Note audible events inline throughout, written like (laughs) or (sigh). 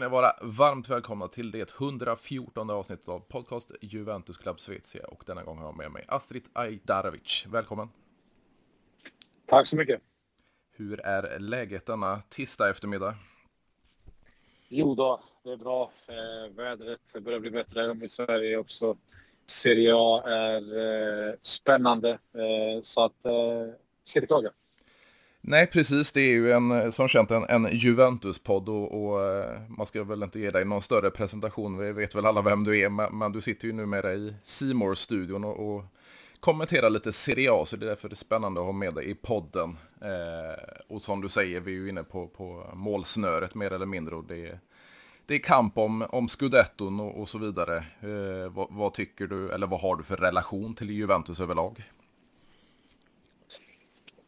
Ni vara varmt välkomna till det 114 avsnittet av podcast Juventus Club Svezia och denna gång har jag med mig Astrid Ajdarovic. Välkommen! Tack så mycket! Hur är läget denna tisdag eftermiddag? Jo då, det är bra. Eh, vädret börjar bli bättre i Sverige också. Serie A är eh, spännande eh, så att eh, ska inte klaga. Nej, precis. Det är ju en, eh, som känt en, en Juventus-podd och, och, eh, man ska väl inte ge dig någon större presentation. Vi vet väl alla vem du är, men, men du sitter ju numera i simor studion och, och kommenterar lite Serie A, så det är därför det är spännande att ha med dig i podden. Eh, och som du säger, vi är ju inne på, på målsnöret mer eller mindre och det är, det är kamp om, om scudetton och, och så vidare. Eh, vad, vad tycker du, eller vad har du för relation till Juventus överlag?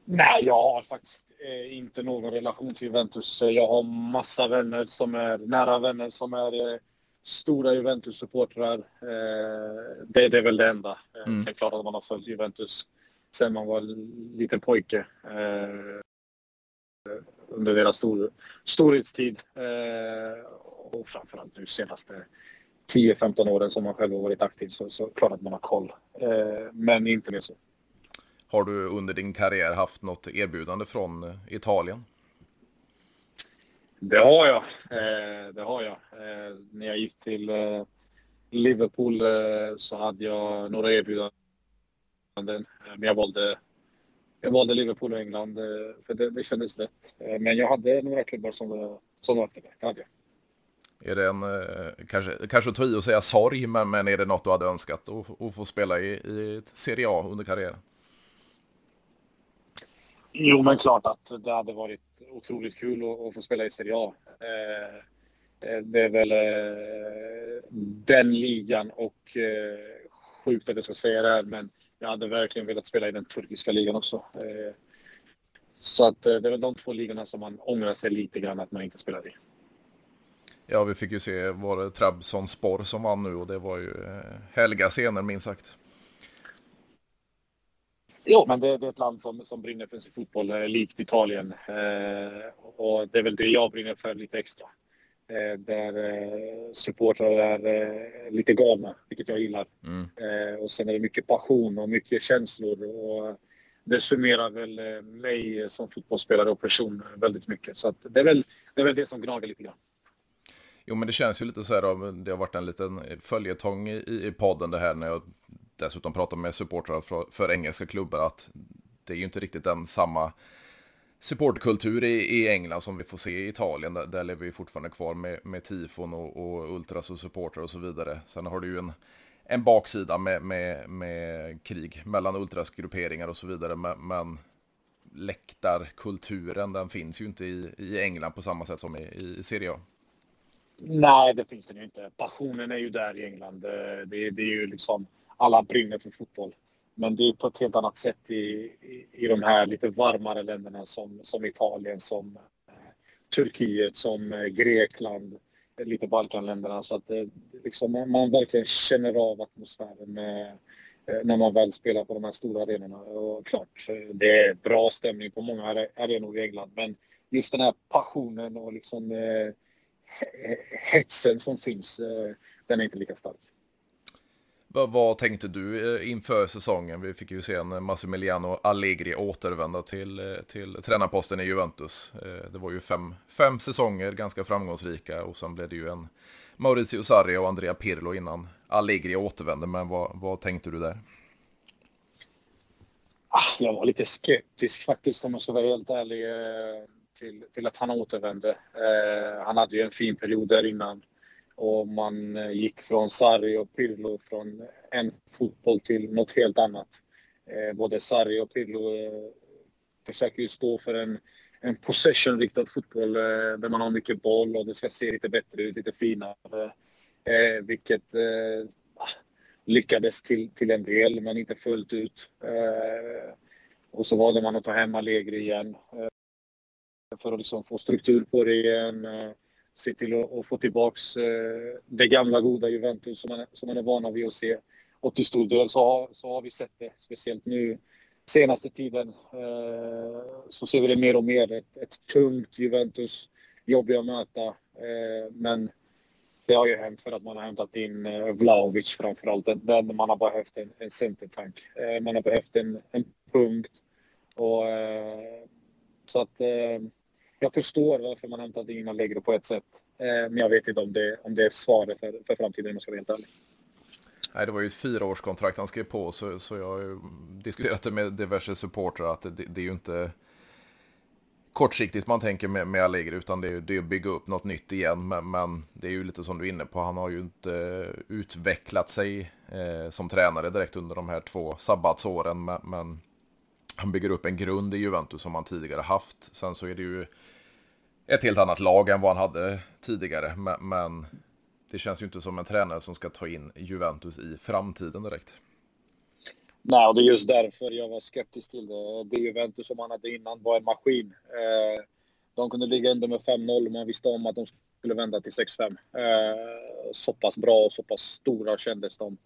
Nej, jag har faktiskt eh, inte någon relation till Juventus. Jag har massa vänner som är nära vänner som är eh, stora Juventus-supportrar. Eh, det, det, är väl det enda. Eh, mm. Sen klart att man har följt Juventus sen man var liten pojke. Eh, under deras stor, storhetstid. Eh, och framförallt nu senaste 10-15 åren som man själv har varit aktiv så, så klart att man har koll. men inte mer så. Har du under din karriär haft något erbjudande från eh, Italien? Det har jag. Eh, det har jag. Eh, när jag gick till eh, Liverpool så hade jag några erbjudanden. Men jag valde, jag valde Liverpool och England för det, det kändes rätt. men jag hade några klubbar som var, som var efter det. det hade jag. Är det en, kanske, kanske ta i att säga sorg, men, men är det något du hade önskat att, att få spela i, i Serie A under karriären? Jo, men klart att det hade varit otroligt kul att, att få spela i Serie A. Eh, eh, det är väl eh, den ligan och eh, sjukt att jag ska säga det här, men jag hade verkligen velat spela i den turkiska ligan också. Eh, så att eh, det är väl de två ligorna som man ångrar sig lite grann att man inte spelade i. Ja, vi fick ju se var det Trabzonspor som vann nu och det var ju helga scener minst sagt. Jo, men det, det, är ett land som, som brinner för sin fotboll, eh, likt Italien. Eh, och det är väl det jag brinner för lite extra. Eh, där eh, supportrar är eh, lite galna, vilket jag gillar. Mm. Eh, och sen är det mycket passion och mycket känslor. Och det summerar väl mig som fotbollsspelare och person väldigt mycket. Så det, är väl, det är väl det som gnager lite grann. Jo, men det känns ju lite så här, det har varit en liten följetong i, i podden det här när jag dessutom pratar med supportrar för, för, engelska klubbar att det är ju inte riktigt den samma supportkultur i, i England som vi får se i Italien. Där, där lever vi fortfarande kvar med, med tifon och, och ultras och supportrar och så vidare. Sen har du ju en, en baksida med, med, med krig mellan ultrasgrupperingar och så vidare. Men, men läktarkulturen den finns ju inte i, i England på samma sätt som i, i Serie A. Nej, det finns den ju inte. Passionen är ju där i England. Eh, det, det är ju liksom alla brinner för fotboll. Men det är på ett helt annat sätt i, i, i de här lite varmare länderna som, som Italien, som eh, Turkiet, som eh, Grekland, eh, lite Balkanländerna. Så att eh, liksom, eh, man verkligen känner av atmosfären med, eh, när man väl spelar på de här stora arenorna. Och klart, eh, det är bra stämning på många arenor i England. Men just den här passionen och liksom, eh, hetsen som finns, eh, den är inte lika stark. Vad, vad, tänkte du eh, inför säsongen? Vi fick ju se en Massimiliano Allegri återvända till, eh, till tränarposten i Juventus. Eh, det var ju fem, fem säsonger, ganska framgångsrika och sen blev det ju en Maurizio Sarri och Andrea Pirlo innan Allegri återvände. Men vad, vad tänkte du där? Ah, jag var lite skeptisk faktiskt om jag ska vara helt ärlig till, till att han återvände. Han hade ju en fin period där innan och man eh, gick från Sarri och Pirlo från en fotboll till något helt annat. Eh, både Sarri och Pirlo eh, försöker ju stå för en, en possession-riktad fotboll där man har mycket boll och det ska se lite bättre ut, lite finare. vilket ah, lyckades till, till en del, men inte fullt ut. och så valde man att ta hem Allegri igen för att liksom få struktur på det igen se till att, att få tillbaks eh, det gamla goda Juventus som man, som man är vana vid att se. Och till stor del så har, så har vi sett det, speciellt nu senaste tiden. Eh, så ser vi det mer och mer. Ett, ett tungt Juventus, jobbiga att möta. Eh, men det har ju hänt för att man har hämtat in eh, Vlahovic framförallt. Där man har behövt en, en centertank. Eh, man har behövt en, en punkt. Och, så att jag förstår varför man hämtat in Allegro på ett sätt. Eh, men jag vet inte om det, om det är svaret för, för framtiden om jag ska vara helt ärlig. Nej, det var ju ett fyraårskontrakt han skrev på, så, så jag har ju diskuterat det med diverse supportrar att det, det, är ju inte kortsiktigt man tänker med, med Allegri, utan det är, det är att bygga upp något nytt igen. Men, men, det är ju lite som du är inne på, han har ju inte utvecklat sig eh, som tränare direkt under de här två sabbatsåren, men, men han bygger upp en grund i Juventus som han tidigare haft. Sen så är det ju ett helt annat lag än vad han hade tidigare, men, men det känns ju inte som en tränare som ska ta in Juventus i framtiden direkt. Nej, och det är just därför jag var skeptisk till det. Det Juventus som han hade innan var en maskin. Eh, de kunde ligga under med 5-0, man visste om att de skulle vända till 6-5. Eh, så pass bra och så pass stora kändes de.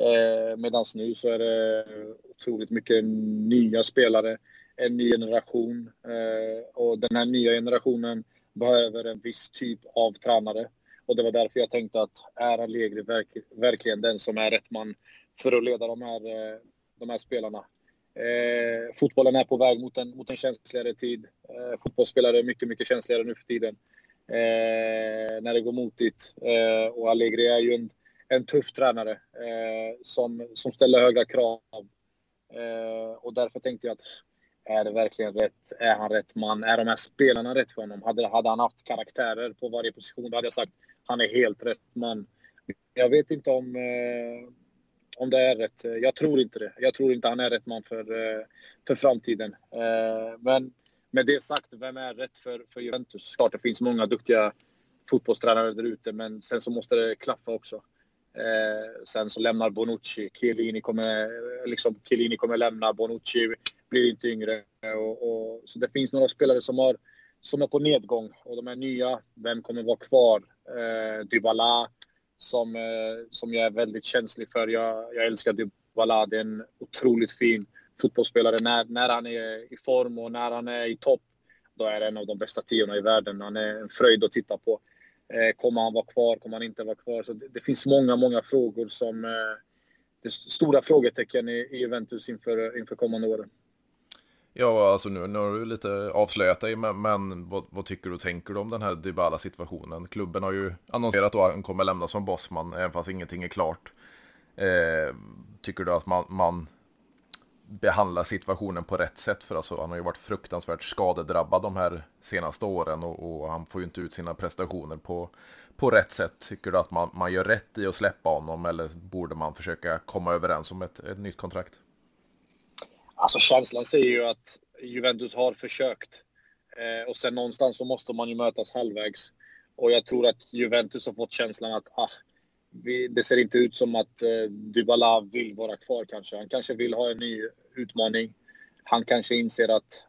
Eh, Medan nu så är det otroligt mycket nya spelare, en ny generation. Eh, och den här nya generationen behöver en viss typ av tränare. Och det var därför jag tänkte att är Allegri verk, verkligen den som är rätt man för att leda de här, eh, de här spelarna? Eh, fotbollen är på väg mot en, mot en känsligare tid. Eh, fotbollsspelare är mycket, mycket känsligare nu för tiden. Eh, när det går motigt. Eh, och Allegri är ju en, en tuff tränare eh, som, som ställer höga krav. Eh, och därför tänkte jag att är det verkligen rätt? Är han rätt man? Är de här spelarna rätt för honom? Hade, hade han haft karaktärer på varje position, då hade jag sagt han är helt rätt man. Jag vet inte om, eh, om det är rätt. Jag tror inte det. Jag tror inte han är rätt man för, eh, för framtiden. Eh, men med det sagt, vem är rätt för, för Juventus? Klart det finns många duktiga fotbollstränare där ute, men sen så måste det klaffa också. Eh, sen så lämnar Bonucci. Chiellini kommer, eh, liksom, Chiellini kommer lämna. Bonucci blir inte yngre. Och, och, så det finns några spelare som, har, som är på nedgång. Och de är nya. Vem kommer vara kvar? Eh, Dybala, som, eh, som jag är väldigt känslig för. Jag, jag älskar Dybala. Det är en otroligt fin fotbollsspelare. När, när han är i form och när han är i topp, då är det en av de bästa tiorna i världen. Han är en fröjd att titta på. Eh, kommer han vara kvar? Kommer han inte vara kvar? Så det, det finns många, många frågor som... Eh, det är stora frågetecken i, i Juventus inför, inför kommande åren. Ja, alltså nu, nu har du lite avslöjat dig, men, men vad, vad, tycker du och tänker du om den här Dybala-situationen? Klubben har ju annonserat att han kommer lämna som bossman, även fast ingenting är klart. Eh, tycker du att man, man behandlar situationen på rätt sätt? För alltså, han har ju varit fruktansvärt skadedrabbad de här senaste åren och, och han får ju inte ut sina prestationer på, på rätt sätt. Tycker du att man, man gör rätt i att släppa honom eller borde man försöka komma överens om ett, ett nytt kontrakt? Alltså känslan säger ju att Juventus har försökt. Eh, och sen någonstans så måste man ju mötas halvvägs. Och jag tror att Juventus har fått känslan att ah, vi, det ser inte ut som att eh, Dybala vill vara kvar kanske. Han kanske vill ha en ny utmaning. Han kanske inser att,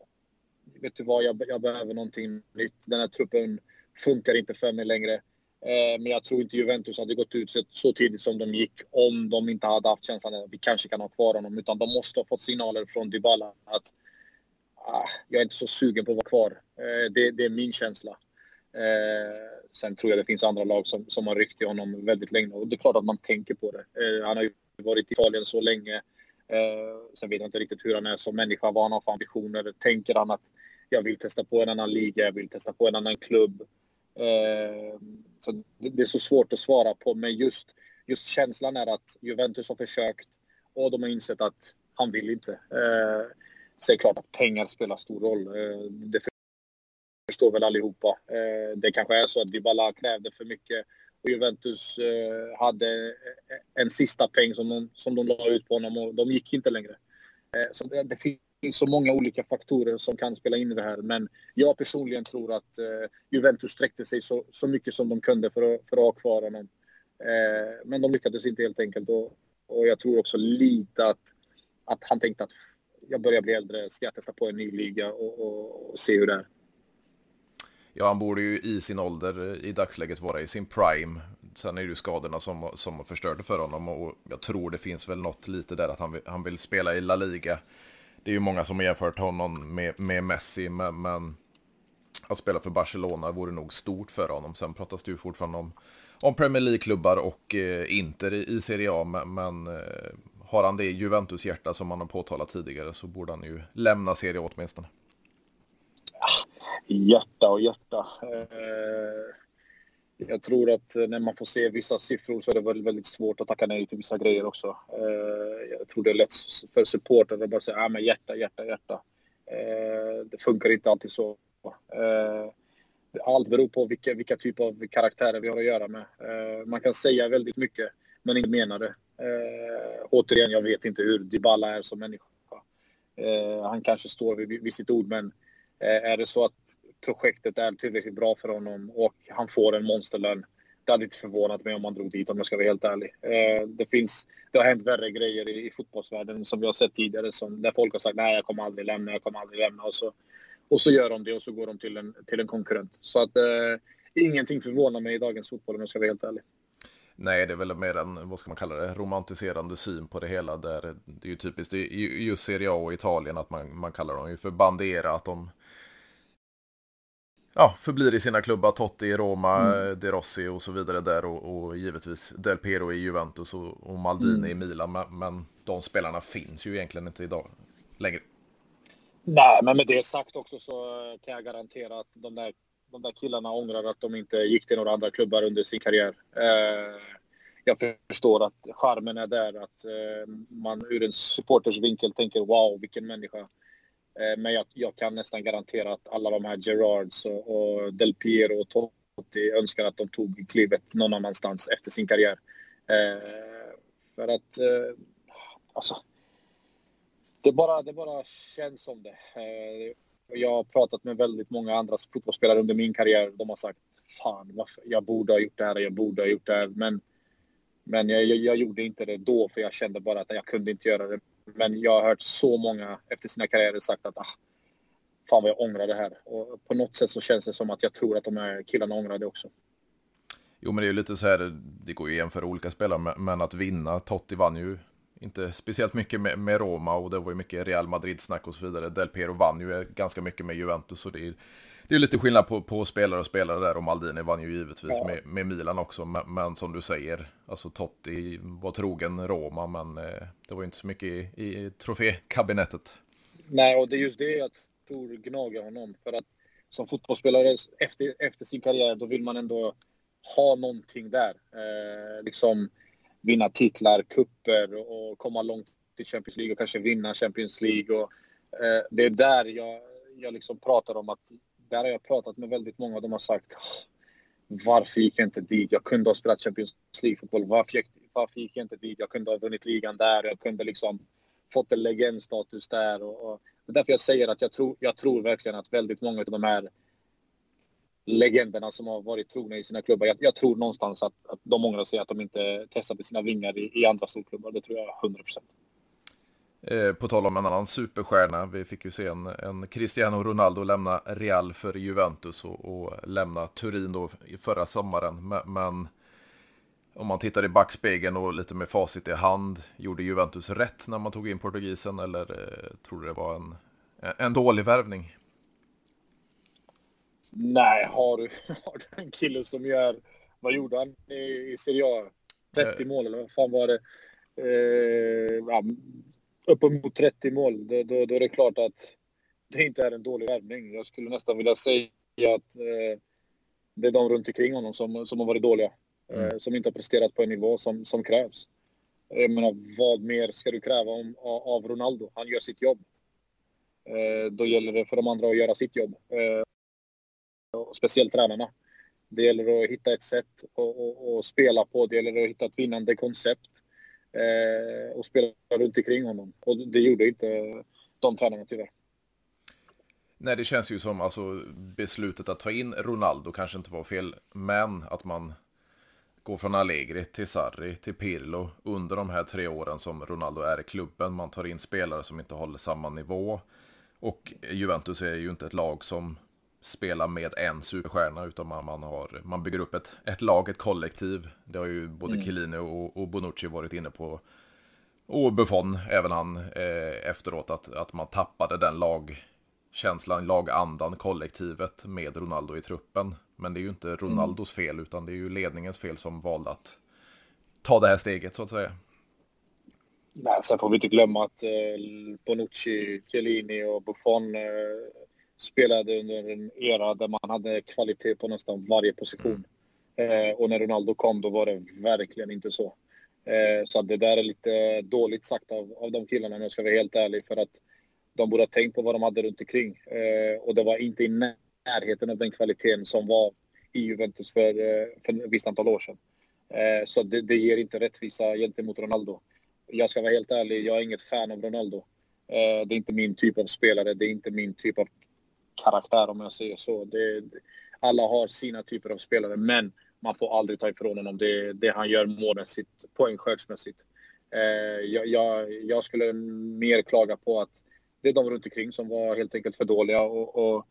vet du vad, jag, jag behöver någonting nytt. Den här truppen funkar inte för mig längre. Eh, men jag tror inte Juventus hade gått ut så tidigt som de gick om de inte hade haft känslan att vi kanske kan ha kvar honom. Utan de måste ha fått signaler från Dybala att ah, jag är inte så sugen på att vara kvar. Eh, det, det, är min känsla. Eh, sen tror jag det finns andra lag som, som har ryckt i honom väldigt länge och det är klart att man tänker på det. Eh, han har ju varit i Italien så länge. Sen vet jag inte riktigt hur han är som människa, vad han har för ambitioner. Tänker han att jag vill testa på en annan liga, jag vill testa på en annan klubb. Ehm, så det är så svårt att svara på, men just, just känslan är att Juventus har försökt och de har insett att han vill inte. Eh, så är det klart att pengar spelar stor roll. Ehm, det förstår väl allihopa. Ehm, det kanske är så att Dybala krävde för mycket och Juventus eh, hade en sista peng som de, som de la ut på honom och de gick inte längre. Så det, det finns finns så många olika faktorer som kan spela in i det här. Men jag personligen tror att eh, Juventus sträckte sig så, så mycket som de kunde för att, för att ha kvar honom. Eh, men de lyckades inte helt enkelt. Och, och jag tror också lite att, att han tänkte att jag börjar bli äldre, ska jag testa på en ny liga och, och, och se hur det är. Ja, han borde ju i sin ålder i dagsläget vara i sin prime. Sen är det ju skadorna som, som förstörde för honom och jag tror det finns väl något lite där att han han vill spela i La Liga det är ju många som har jämfört honom med, med Messi, men, men att spela för Barcelona vore nog stort för honom. Sen pratas det ju fortfarande om, om Premier League-klubbar och eh, Inter i, i Serie A, men, men eh, har han det Juventus-hjärta som han har påtalat tidigare så borde han ju lämna Serie A åtminstone. Ah, hjärta och hjärta. Eh, jag tror att eh, när man får se vissa siffror så är det väldigt, väldigt svårt att tacka nej till vissa grejer också. Eh, jag tror det är lätt för supportrar att bara säga ah, men hjärta, hjärta, hjärta. Eh, det funkar inte alltid så. Eh, allt beror på vilka, vilka typer av karaktärer vi har att göra med. Eh, man kan säga väldigt mycket men inte mena det. Återigen, jag vet inte hur Dybala är som människa. Han kanske står vid, vid sitt ord men är det så att projektet är tillräckligt bra för honom och han får en monsterlön. Det hade inte förvånat mig om han drog dit om jag ska vara helt ärlig. Eh, det, finns, det har hänt värre grejer i, i fotbollsvärlden som vi har sett tidigare som, där folk har sagt nej jag kommer aldrig lämna, jag kommer aldrig lämna och så, och så gör de det och så går de till en, till en konkurrent. Så att eh, ingenting förvånar mig i dagens fotboll om jag ska vara helt ärlig. Nej, det är väl mer en, vad ska man kalla det, romantiserande syn på det hela. Där det är ju typiskt i just Serie A och Italien att man, man kallar dem ju för Bandera, att de ja, förblir i sina klubbar. Totti i Roma, mm. De Rossi och så vidare där och, och givetvis Del Piero i Juventus och, och Maldini mm. i Milan. Men, men, de spelarna finns ju egentligen inte idag längre. Nej, men med det sagt också så kan jag garantera att de där, de där killarna ångrar att de inte gick till några andra klubbar under sin karriär. Eh, jag förstår att charmen är där, att eh, man ur en supporters vinkel tänker wow, vilken människa Eh, men jag, jag, kan nästan garantera att alla de här Gerards och, och Del Piero och Totti önskar att de tog klivet någon annanstans efter sin karriär. Eh, för att, eh, alltså, det bara, det bara känns som det. Eh, jag har pratat med väldigt många andra fotbollsspelare under min karriär. De har sagt fan, varför? jag borde ha gjort det här, jag borde ha gjort det här. Men, men jag, jag, jag gjorde inte det då för jag kände bara att jag kunde inte göra det men jag har hört så många efter sina karriärer sagt att ah, fan vad jag ångrar det här. Och på något sätt så känns det som att jag tror att de här killarna ångrar det också. Jo, men det är ju lite så här, det går ju att jämföra olika spelare, men att vinna, Totti vann ju inte speciellt mycket med, med Roma och det var ju mycket Real Madrid-snack och så vidare. Del Piero vann ju ganska mycket med Juventus och det är, det är lite skillnad på, på spelare och spelare där och Maldini vann ju givetvis ja. med, med, Milan också. Men, men, som du säger, alltså Totti var trogen Roma men eh, det var ju inte så mycket i, i trofékabinettet. Nej, och det är just det jag tror gnager honom. För att som fotbollsspelare efter, efter sin karriär då vill man ändå ha någonting där. Eh, liksom vinna titlar, kupper och komma långt till Champions League och kanske vinna Champions League. Och, eh, det är där jag, jag liksom pratar om att där har jag pratat med väldigt många och de har sagt varför gick jag inte dit? Jag kunde ha spelat Champions League-fotboll. Varför, varför gick jag inte dit? Jag kunde ha vunnit ligan där. Jag kunde liksom fått en legendstatus där. Och, och, det är därför jag säger att jag tror, jag tror verkligen att väldigt många av de här legenderna som har varit trogna i sina klubbar. Jag, jag tror någonstans att, att de ångrar sig att de inte testade sina vingar i, i andra storklubbar. Det tror jag 100 procent. Eh, på tal om en annan superstjärna, vi fick ju se en, en Cristiano Ronaldo lämna Real för Juventus och, och lämna Turin då förra sommaren. Men, men, om man tittar i backspegeln och lite med facit i hand, gjorde Juventus rätt när man tog in portugisen eller eh, tror du det var en, en dålig värvning? Nej, har du, (laughs) har du en kille som gör, vad gjorde han i, i Serie A? 30 eh, mål eller vad fan var det? Eh, ja, uppemot 30 mål, då, då, då, är det klart att det inte är en dålig värvning. Jag skulle nästan vilja säga att eh, det är de runt omkring honom som, som har varit dåliga. Eh, mm. som inte har presterat på en nivå som, som krävs. Jag menar, vad mer ska du kräva om, av Ronaldo? Han gör sitt jobb. Eh, då gäller det för de andra att göra sitt jobb. Eh, speciellt tränarna. Det gäller att hitta ett sätt att spela på. Det gäller att hitta ett vinnande koncept eh, och spela runt omkring honom. Och det gjorde inte de tränarna tyvärr. Nej, det känns ju som alltså beslutet att ta in Ronaldo kanske inte var fel, men att man går från Allegri till Sarri till Pirlo under de här tre åren som Ronaldo är i klubben. Man tar in spelare som inte håller samma nivå. Och Juventus är ju inte ett lag som spela med en superstjärna utan man, man, har, man bygger upp ett, ett lag, ett kollektiv. Det har ju både mm. Chiellini och, och Bonucci varit inne på. Och Buffon, även han eh, efteråt, att, att man tappade den känslan, lagandan, kollektivet med Ronaldo i truppen. Men det är ju inte Ronaldos fel utan det är ju ledningens fel som valde att ta det här steget så att säga. Nej, sen får vi inte glömma att eh, Bonucci, Chiellini och Buffon eh, spelade under en era där man hade kvalitet på nästan varje position. Mm. Eh, och när Ronaldo kom då var det verkligen inte så. Eh, så det där är lite dåligt sagt av, av de killarna om jag ska vara helt ärlig för att de borde ha tänkt på vad de hade runt omkring. Eh, och det var inte i närheten av den kvaliteten som var i Juventus för, eh, för ett visst antal år sedan. Eh, så det, det, ger inte rättvisa gentemot Ronaldo. Jag ska vara helt ärlig, jag är inget fan av Ronaldo. Eh, det är inte min typ av spelare, det är inte min typ av karaktär om jag säger så. Det, alla har sina typer av spelare, men man får aldrig ta ifrån honom det, det han gör målmässigt, poängskördsmässigt. Eh, jag, jag, jag, skulle mer klaga på att det är de runt omkring som var helt enkelt för dåliga och, och,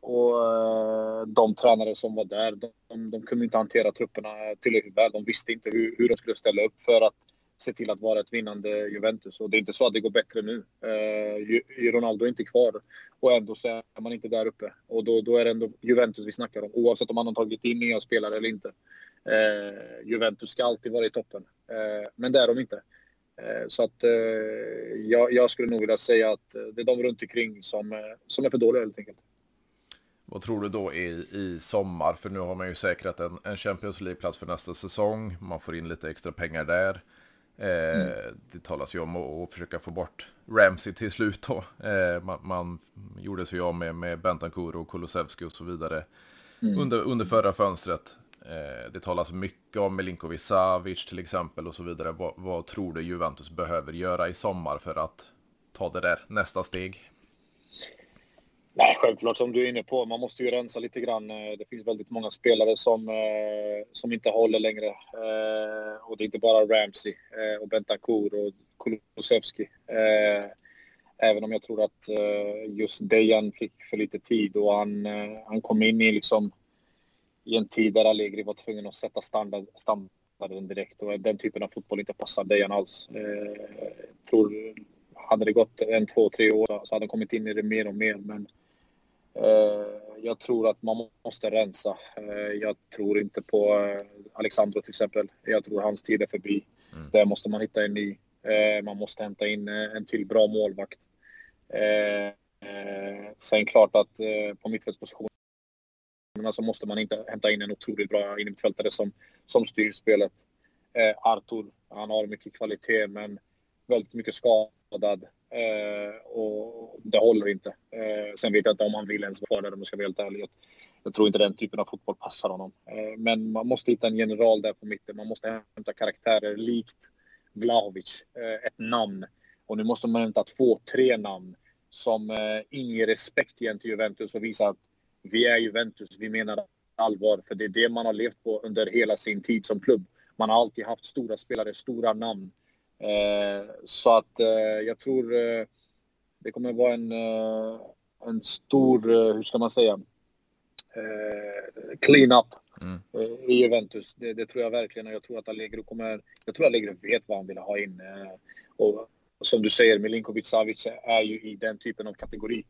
och eh, de tränare som var där, de, de kunde inte hantera trupperna tillräckligt väl. De visste inte hur, hur de skulle ställa upp för att se till att vara ett vinnande Juventus. Och det är inte så att det går bättre nu. Eh, Ronaldo är inte kvar och ändå så är man inte där uppe. Och då, då är det ändå Juventus vi snackar om, oavsett om man har tagit in nya spelare eller inte. Eh, Juventus ska alltid vara i toppen, eh, men det är de inte. Eh, så att eh, jag, jag, skulle nog vilja säga att eh, det är de runt omkring som, eh, som är för dåliga helt enkelt. Vad tror du då i, i sommar? För nu har man ju säkrat en, en Champions League-plats för nästa säsong. Man får in lite extra pengar där. Eh, mm. Det talas ju om att, försöka få bort Ramsey till slut då. Eh, man, man gjorde sig av med, med Bentancourt och Kulusevski och så vidare mm. under, under förra fönstret. Eh, det talas mycket om Milinkovic Savic till exempel och så vidare. Vad, vad, tror du Juventus behöver göra i sommar för att ta det där nästa steg? Nej, självklart som du är inne på. Man måste ju rensa lite grann. Eh, det finns väldigt många spelare som, eh, som inte håller längre. Eh, och det är inte bara Ramsey och Bentancur och Kulusevski. Även om jag tror att just Dejan fick för lite tid och han, han kom in i, liksom, i en tid där Allegri var tvungen att sätta standard, standarden direkt och den typen av fotboll inte passar Dejan alls. jag tror, hade det gått en, två, tre år så hade han kommit in i det mer och mer. Men jag tror att man måste rensa. Eh, jag tror inte på eh, Alexandro till exempel. Jag tror hans tid är förbi. Mm. Där måste man hitta en ny. Man måste hämta in en till bra målvakt. Sen klart att på mittfältspositionerna så måste man inte hämta in en otroligt bra innermittfältare som, som styr spelet. Artur, han har mycket kvalitet men väldigt mycket skadad. Eh, och det håller inte. Eh, sen vet jag inte om han vill ens vara där om jag ska vara helt ärlig. Jag, jag tror inte den typen av fotboll passar honom. Eh, men man måste hitta en general där på mitten. Man måste hämta karaktärer likt Vlahovic, eh, ett namn. Och nu måste man hämta två, tre namn som eh, inger respekt gentemot Juventus och visar att vi är Juventus, vi menar allvar. För det är det man har levt på under hela sin tid som klubb. Man har alltid haft stora spelare, stora namn. Eh, så att eh, jag tror eh, det kommer vara en, en stor, hur ska man säga, clean-up mm. i Juventus. Det, det, tror jag verkligen. Jag tror att Allegro kommer... Jag tror Allegro vet vad han vill ha in. Och som du säger, Milinkovic Savic är ju i den typen av kategori.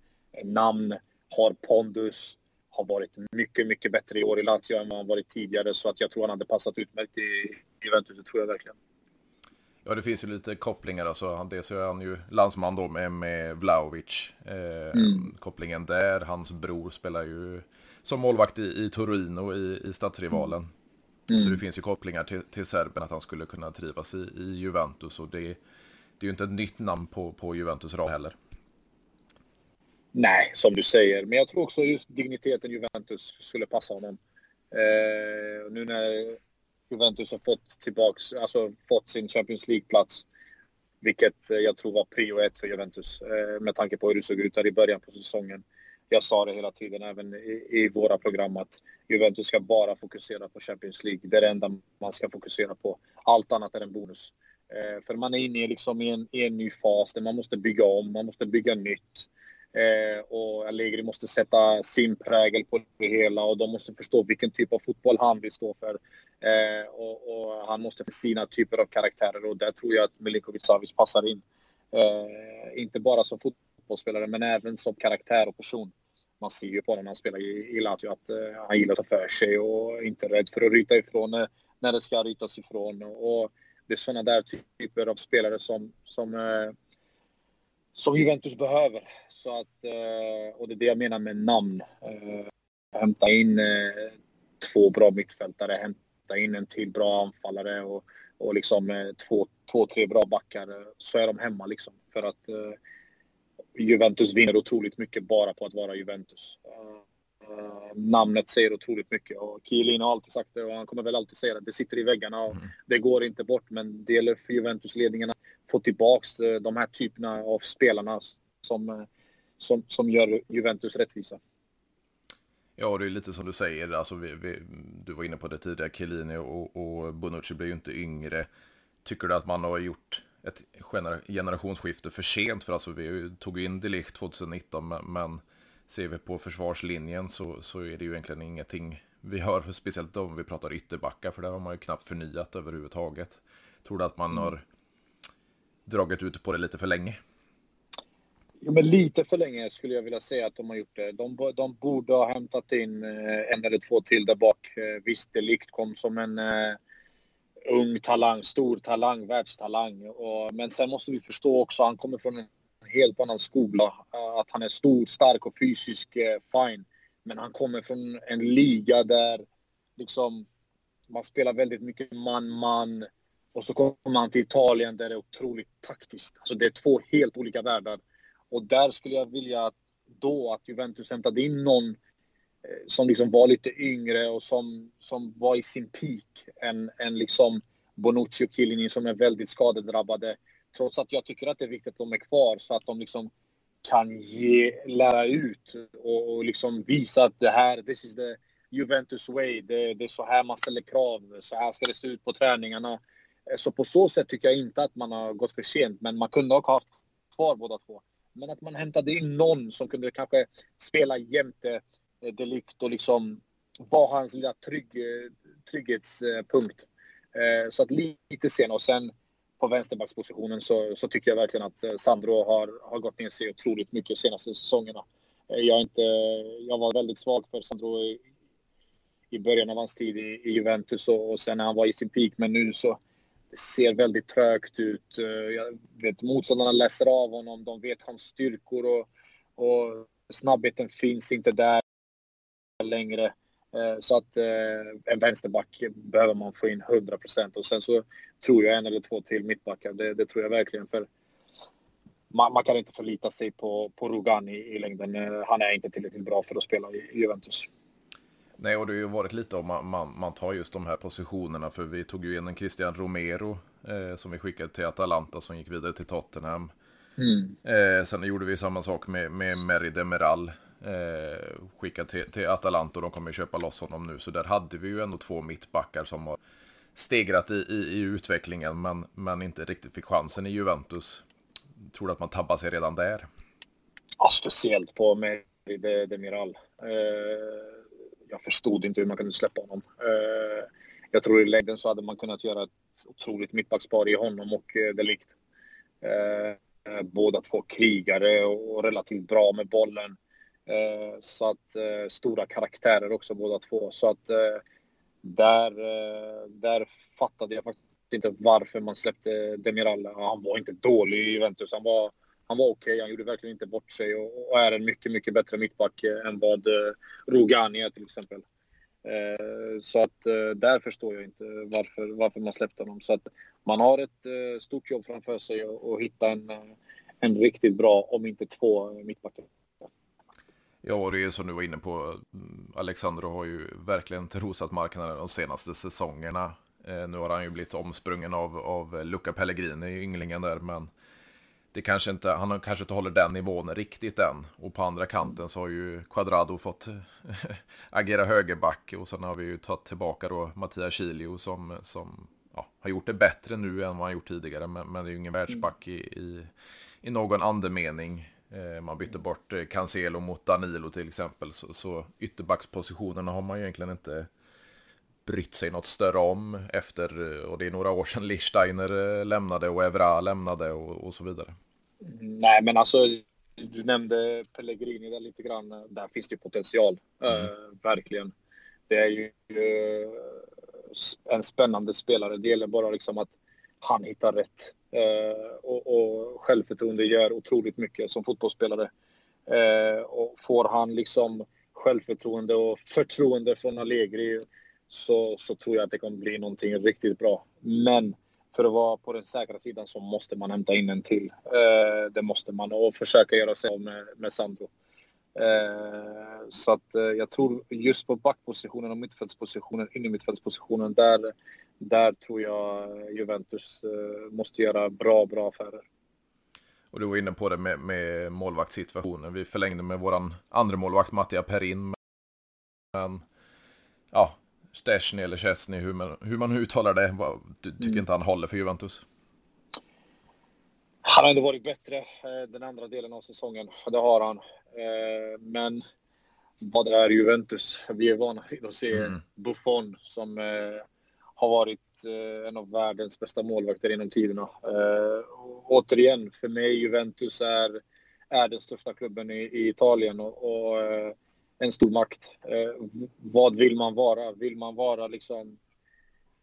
Namn, har pondus, har varit mycket, mycket bättre i år i Lazio än vad han varit tidigare. Så att jag tror han hade passat utmärkt i Juventus, det tror jag verkligen. Ja, det finns ju lite kopplingar. Alltså, dels är han ju landsman då med, med Vlaovic. Eh, mm. Kopplingen där. Hans bror spelar ju som målvakt i, i Torino i, i stadsrivalen. Mm. Så det finns ju kopplingar till, till Serben att han skulle kunna trivas i, i Juventus. Och det, det är ju inte ett nytt namn på, på Juventus rad heller. Nej, som du säger. Men jag tror också just digniteten Juventus skulle passa honom. Eh, nu när Juventus har fått tillbaks, alltså fått sin Champions League-plats. Vilket eh, jag tror var prio ett för Juventus eh, med tanke på hur det såg ut där i början på säsongen. Jag sa det hela tiden även i, i våra program att Juventus ska bara fokusera på Champions League. Det är det enda man ska fokusera på. Allt annat är en bonus. Eh, för man är inne liksom i, en, i en ny fas där man måste bygga om, man måste bygga nytt. Eh, och Allegri måste sätta sin prägel på det hela och de måste förstå vilken typ av fotboll han vill stå för. Eh, och, och, han måste få sina typer av karaktärer och där tror jag att Milinkovic Savic passar in. Eh, inte bara som fotbollsspelare men även som karaktär och person. Man ser ju på honom när han spelar i, i Lazio att eh, han gillar att ta för sig och inte är rädd för att ryta ifrån uh, när det ska rytas ifrån. Och det är sådana där typer av spelare som, som, eh, som Juventus behöver. Så att, eh, och det är det jag menar med namn. hämta in två bra mittfältare, hämta in en till bra anfallare och, och liksom två, två, tre bra backar så är de hemma liksom. För att Juventus vinner otroligt mycket bara på att vara Juventus. Uh, namnet säger otroligt mycket och Kielin har alltid sagt det och han kommer väl alltid säga det. Det sitter i väggarna och mm. det går inte bort men det gäller för Juventus-ledningen att få tillbaks eh, de här typerna av spelarna som, eh, som, som gör Juventus rättvisa. Ja, det är lite som du säger. Alltså, vi, vi, du var inne på det tidigare. Chiellini och, och Bonucci blir ju inte yngre. Tycker du att man har gjort ett generationsskifte för sent. För alltså vi tog in Delicht 2019 men ser vi på försvarslinjen så, så är det ju egentligen ingenting vi hör, speciellt om vi pratar ytterbackar för det har man ju knappt förnyat överhuvudtaget. Tror du att man mm. har dragit ut på det lite för länge? Ja, men lite för länge skulle jag vilja säga att de har gjort det. De, de borde ha hämtat in eh, en eller två till där bak. Eh, visst, Delikt kom som en uh, ung talang, stor talang, världstalang. Och, men sen måste vi förstå också, han kommer från en helt annan skola. Att han är stor, stark och fysisk, uh, fine. Men han kommer från en liga där liksom man spelar väldigt mycket man-man. Och så kommer han till Italien där det är otroligt taktiskt. Alltså det är två helt olika världar. Och där skulle jag vilja att då att Juventus hämtade in någon eh, som liksom var lite yngre och som, som var i sin peak än, än liksom Bonucci och Chiellini som är väldigt skadedrabbade. Trots att jag tycker att det är viktigt att de är kvar så att de liksom kan ge, lära ut och, och liksom visa att det här, this is the Juventus way. Det, det är så här man ställer krav. Så här ska det se ut på träningarna. Eh, så på så sätt tycker jag inte att man har gått för sent. Men man kunde ha haft kvar båda två. Men att man hämtade in någon som kunde kanske spela jämte eh, delikt och liksom var hans lilla trygg, eh, trygghetspunkt. Eh, så att lite sen och sen på vänsterbackspositionen så, så tycker jag verkligen att Sandro har, har gått ner sig otroligt mycket de senaste säsongerna. Jag, inte, jag var väldigt svag för Sandro i, i början av hans tid i, i Juventus och, och, sen när han var i sin peak. Men nu så ser väldigt trögt ut. Eh, jag vet, motståndarna läser av honom. De vet hans styrkor och, och snabbheten finns inte där längre. Eh, så att eh, en vänsterback behöver man få in 100 procent. Och sen så tror jag en eller två till mittbackar. Det, det tror jag verkligen. för man, man, kan inte förlita sig på, på Rugani i, i längden. Han är inte tillräckligt bra för att spela i Juventus. Nej, och det har ju varit lite om man, man, man, tar just de här positionerna. För vi tog ju in en Christian Romero eh, som vi skickade till Atalanta som gick vidare till Tottenham. Mm. Eh, sen gjorde vi samma sak med, med Meri Demiral eh, skickad till, till Atalanta och de kommer köpa loss honom nu. Så där hade vi ju ändå två mittbackar som har stegrat i, i, i utvecklingen men, men inte riktigt fick chansen i Juventus. Tror du att man tabbar sig redan där? Ja, speciellt på Meri Demiral. Eh, jag förstod inte hur man kunde släppa honom. Eh, jag tror i längden så hade man kunnat göra ett otroligt mittbackspar i honom och eh, Delikt. Eh, båda två krigare och relativt bra med bollen. Eh, så att eh, stora karaktärer också båda två. Så att eh, där, eh, där fattade jag faktiskt inte varför man släppte Demiral. Han var inte dålig i Juventus. Han var, han var okej. Okay. Han gjorde verkligen inte bort sig och, och, är en mycket, mycket bättre mittback eh, än vad eh, Rogani är till exempel. Eh, så att där förstår jag inte varför, varför man släppte honom. Så att man har ett stort jobb framför sig att hitta en, en riktigt bra, om inte två, mittbackar. Ja, det är som du var inne på. Alexandro har ju verkligen rosat marknaden de senaste säsongerna. Nu har han ju blivit omsprungen av, av Luca Pellegrini, ynglingen där, men det kanske inte, han kanske inte håller den nivån riktigt än. Och på andra kanten så har ju Quadrado fått (laughs) agera högerback och sen har vi ju tagit tillbaka då Mattias Kilio som, som ja, har gjort det bättre nu än vad han gjort tidigare, men, men det är ju ingen världsback i, i, i någon andemening. Eh, man bytte bort eh, Cancelo mot Danilo till exempel. Så, så ytterbackspositionerna har man ju egentligen inte brytt sig något större om efter, eh, och det är några år sedan Lichsteiner lämnade och Evra lämnade och, och så vidare. Nej, men alltså du nämnde Pellegrini där lite grann. Där finns det potential, mm. uh, verkligen. Det är ju uh, en spännande spelare. Det gäller bara liksom att han hittar rätt. Uh, och, och självförtroende gör otroligt mycket som fotbollsspelare. och får han liksom självförtroende och förtroende från Allegri så, så tror jag att det kommer bli någonting riktigt bra. Men för att vara på den säkra sidan så måste man hämta in en till. Eh, det måste man och försöka göra sig av med, med Sandro. Eh, så att eh, jag tror just på backpositionen och mittfältspositionen, in i mittfältspositionen, där, där tror jag Juventus eh, måste göra bra, bra affärer. Och du var inne på det med, med målvaktssituationen. Vi förlängde med våran andra målvakt Mattia Perin. Men ja, Stasny eller Chesney, hur man, hur man uttalar det, du tycker mm. inte han håller för Juventus? Han har ändå varit bättre eh, den andra delen av säsongen, det har han. Eh, men vad är Juventus? Vi är vana vid att se mm. Buffon som eh, har varit en av världens bästa målvakter genom tiderna. Återigen, för mig Juventus är, är den största klubben i, i Italien och, och en stor makt. Eh, vad vill man vara? Vill man vara liksom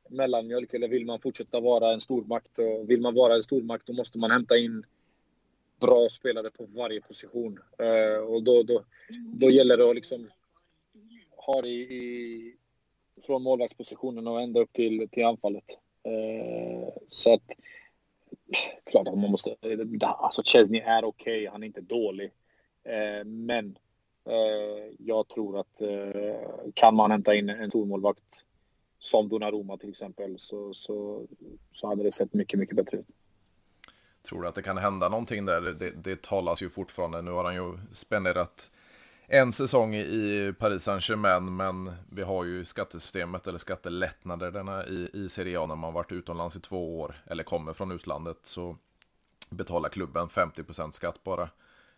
mellanmjölk eller vill man fortsätta vara en stormakt? Och vill man vara en stormakt då måste man hämta in bra spelare på varje position. Eh, och då, då, då gäller det att liksom ha det i, i, från målvaktspositionen och ända upp till, till anfallet. Eh, så att klart att man måste... Alltså Chesney är okej, okay, han är inte dålig. Eh, men jag tror att eh, kan man hämta in en stormålvakt som Donnarumma till exempel så, så, så hade det sett mycket, mycket bättre ut. Tror du att det kan hända någonting där? Det, det talas ju fortfarande. Nu har han ju spenderat en säsong i Paris Saint-Germain, men vi har ju skattesystemet eller skattelättnaderna i, i Serie A när man varit utomlands i två år eller kommer från utlandet så betalar klubben 50% skatt bara.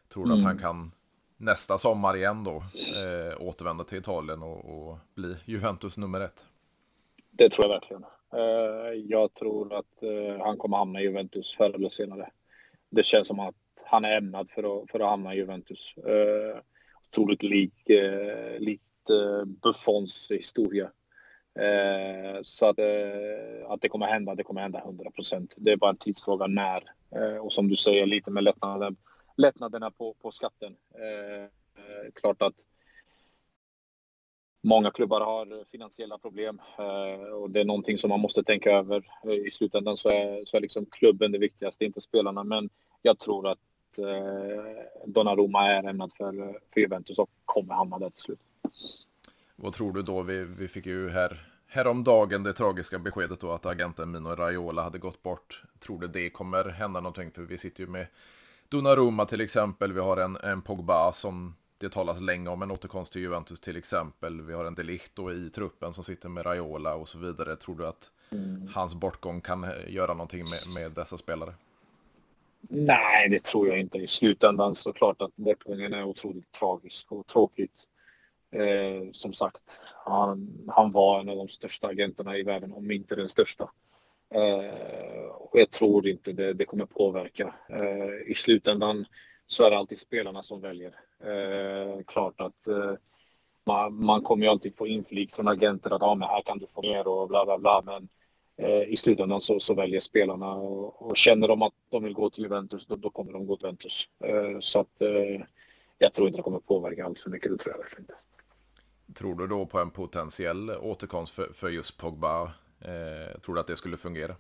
Tror du mm. att han kan nästa sommar igen då eh, återvända till Italien och, och, bli Juventus nummer ett? Det tror jag verkligen. Eh, jag tror att eh, han kommer hamna i Juventus förr eller senare. Det känns som att han är ämnad för att, för att hamna i Juventus. Eh, otroligt lik, eh, likt eh, Buffons historia. Eh, så att, eh, att det kommer hända, det kommer hända 100 procent. Det är bara en tidsfråga när. Eh, och som du säger, lite med lättnaden lättnaderna på, på skatten. Eh, eh, klart att många klubbar har finansiella problem eh, och det är någonting som man måste tänka över. Eh, I slutändan så är, så är liksom klubben det viktigaste, inte spelarna. Men jag tror att eh, Donnarumma är ämnad för, för Juventus och kommer hamna där till slut. Vad tror du då? Vi, vi fick ju här häromdagen det tragiska beskedet då att agenten Mino Raiola hade gått bort. Tror du det kommer hända någonting? För vi sitter ju med Donnarumma till exempel, vi har en, en Pogba som det talas länge om en återkomst till Juventus till exempel. Vi har en Delicht i truppen som sitter med Raiola och så vidare. Tror du att mm. hans bortgång kan eh, göra någonting med, med dessa spelare? Nej, det tror jag inte. I slutändan så klart att bortgången är otroligt tragisk och tråkigt. Eh, som sagt, han, han var en av de största agenterna i världen, om inte den största. Eh, och jag tror inte det, det kommer påverka. Eh, I slutändan så är det alltid spelarna som väljer. Eh, klart att eh, man, man kommer ju alltid få inflik från agenter att ah, men här kan du få mer och bla bla bla. Men eh, i slutändan så, så väljer spelarna och, och, känner de att de vill gå till Juventus då, då kommer de gå till Juventus. Eh, så att jag tror inte det kommer påverka allt för mycket, det tror jag verkligen inte. Tror du då på en potentiell återkomst för, för just Pogba Eh, tror du att det skulle fungera?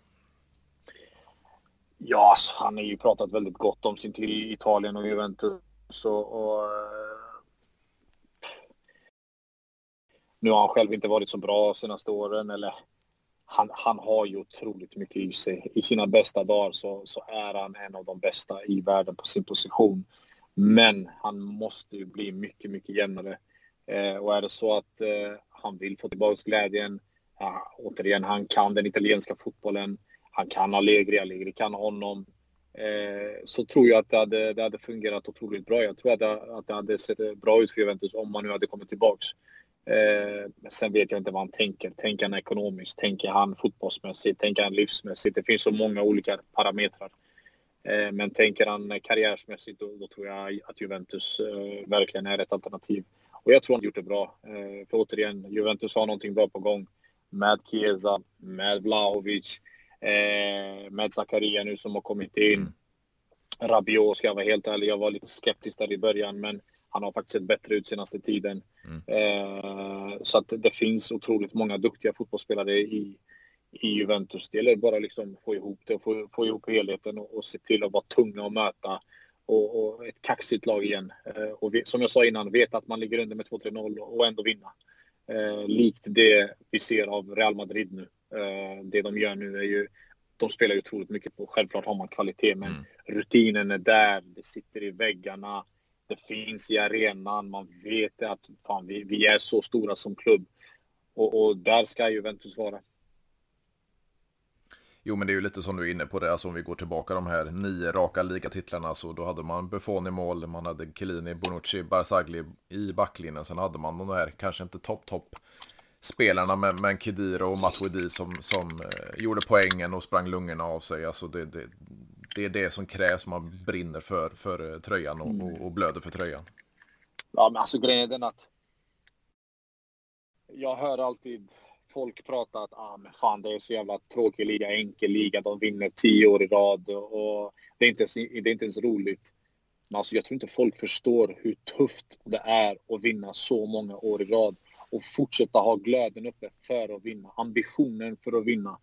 Ja, alltså, han har ju pratat väldigt gott om sin tid i Italien och Juventus. Och, och, eh, nu har han själv inte varit så bra senaste åren. Eller, han, han har ju otroligt mycket i sig. I sina bästa dagar så, så är han en av de bästa i världen på sin position. Men han måste ju bli mycket, mycket jämnare. Eh, och är det så att eh, han vill få tillbaka glädjen Ja, återigen, han kan den italienska fotbollen. Han kan Allegri, Allegri kan honom. Eh, så tror jag att det hade, det hade fungerat otroligt bra. Jag tror att det, att det hade sett bra ut för Juventus om man nu hade kommit tillbaks. Eh, sen vet jag inte vad han tänker. Tänker han ekonomiskt? Tänker han fotbollsmässigt? Tänker han livsmässigt? Det finns så många olika parametrar. Eh, men tänker han karriärsmässigt då, då, tror jag att Juventus eh, verkligen är ett alternativ. Och jag tror han har gjort det bra. Eh, för återigen, Juventus har någonting bra på gång. Med Chiesa, med Vlahovic, eh, med Zakaria nu som har kommit in. Mm. Rabiot ska jag vara helt ärlig, jag var lite skeptisk där i början men han har faktiskt sett bättre ut senaste tiden. Mm. Eh, så att det finns otroligt många duktiga fotbollsspelare i, i Juventus. Det gäller bara liksom få ihop det och få, få ihop helheten och, och se till att vara tunga och möta och, och ett kaxigt lag igen. Eh, och vi, som jag sa innan, veta att man ligger under med 2-3-0 och ändå vinna. Eh, likt det vi ser av Real Madrid nu. Eh, det de gör nu är ju de spelar ju otroligt mycket på, självklart har man kvalitet men mm. rutinen är där, det sitter i väggarna, det finns i arenan, man vet att fan, vi, vi är så stora som klubb. Och, och där ska Juventus vara. Jo, men det är ju lite som du är inne på det, alltså om vi går tillbaka de här nio raka ligatitlarna så då hade man Buffon i mål, man hade Chiellini, Bonucci, Barzagli i backlinjen, sen hade man de här, kanske inte topp, topp spelarna men, men Kedira och Matuidi som, som eh, gjorde poängen och sprang lungorna av sig. Alltså det, det, det är det som krävs, man brinner för, för eh, tröjan och, och, och blöder för tröjan. Ja, men alltså grejen är den att jag hör alltid folk prata att ah, men fan, det är så jävla tråkig liga, enkel liga, de vinner tio år i rad och det är inte ens, det är inte ens roligt. Men alltså, jag tror inte folk förstår hur tufft det är att vinna så många år i rad och fortsätta ha glöden uppe för att vinna, ambitionen för att vinna.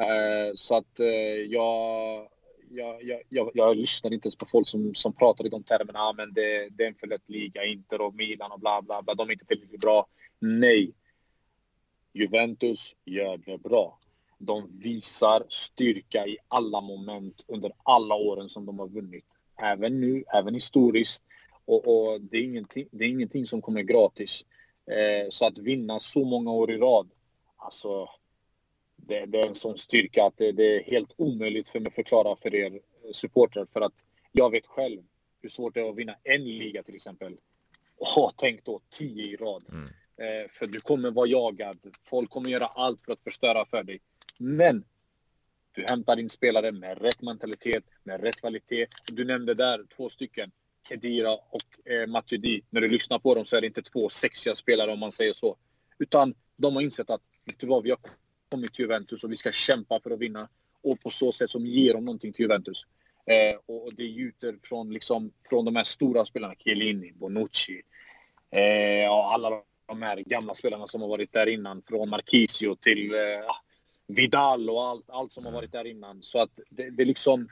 Eh, så att eh, jag, jag, jag, jag, jag lyssnar inte ens på folk som, som pratar i de termerna. Ah, men det, det är en för lätt liga, Inter och Milan och bla bla bla. De är inte tillräckligt bra. Nej. Juventus gör det bra. De visar styrka i alla moment under alla åren som de har vunnit. Även nu, även historiskt. Och, och det, är ingenting, det är ingenting som kommer gratis. Eh, så att vinna så många år i rad, alltså det, det är en sån styrka att det, det, är helt omöjligt för mig att förklara för er supportrar. För att jag vet själv hur svårt det är att vinna en liga till exempel. Och tänk då tio i rad. Mm. Eh, för du kommer vara jagad. Folk kommer göra allt för att förstöra för dig. Men du hämtar in spelare med rätt mentalitet, med rätt kvalitet. Du nämnde där två stycken. Kedira och eh, Matuidi. När du lyssnar på dem så är det inte två sexiga spelare om man säger så. Utan de har insett att vet du vad, vi har kommit till Juventus och vi ska kämpa för att vinna. Och på så sätt som ger dem någonting till Juventus. Eh, och det gjuter från, liksom, från de här stora spelarna. Chiellini, Bonucci. Eh, och alla de här gamla spelarna som har varit där innan. Från Marquisio till eh, Vidal och allt, allt som har varit där innan. Så att det, det liksom...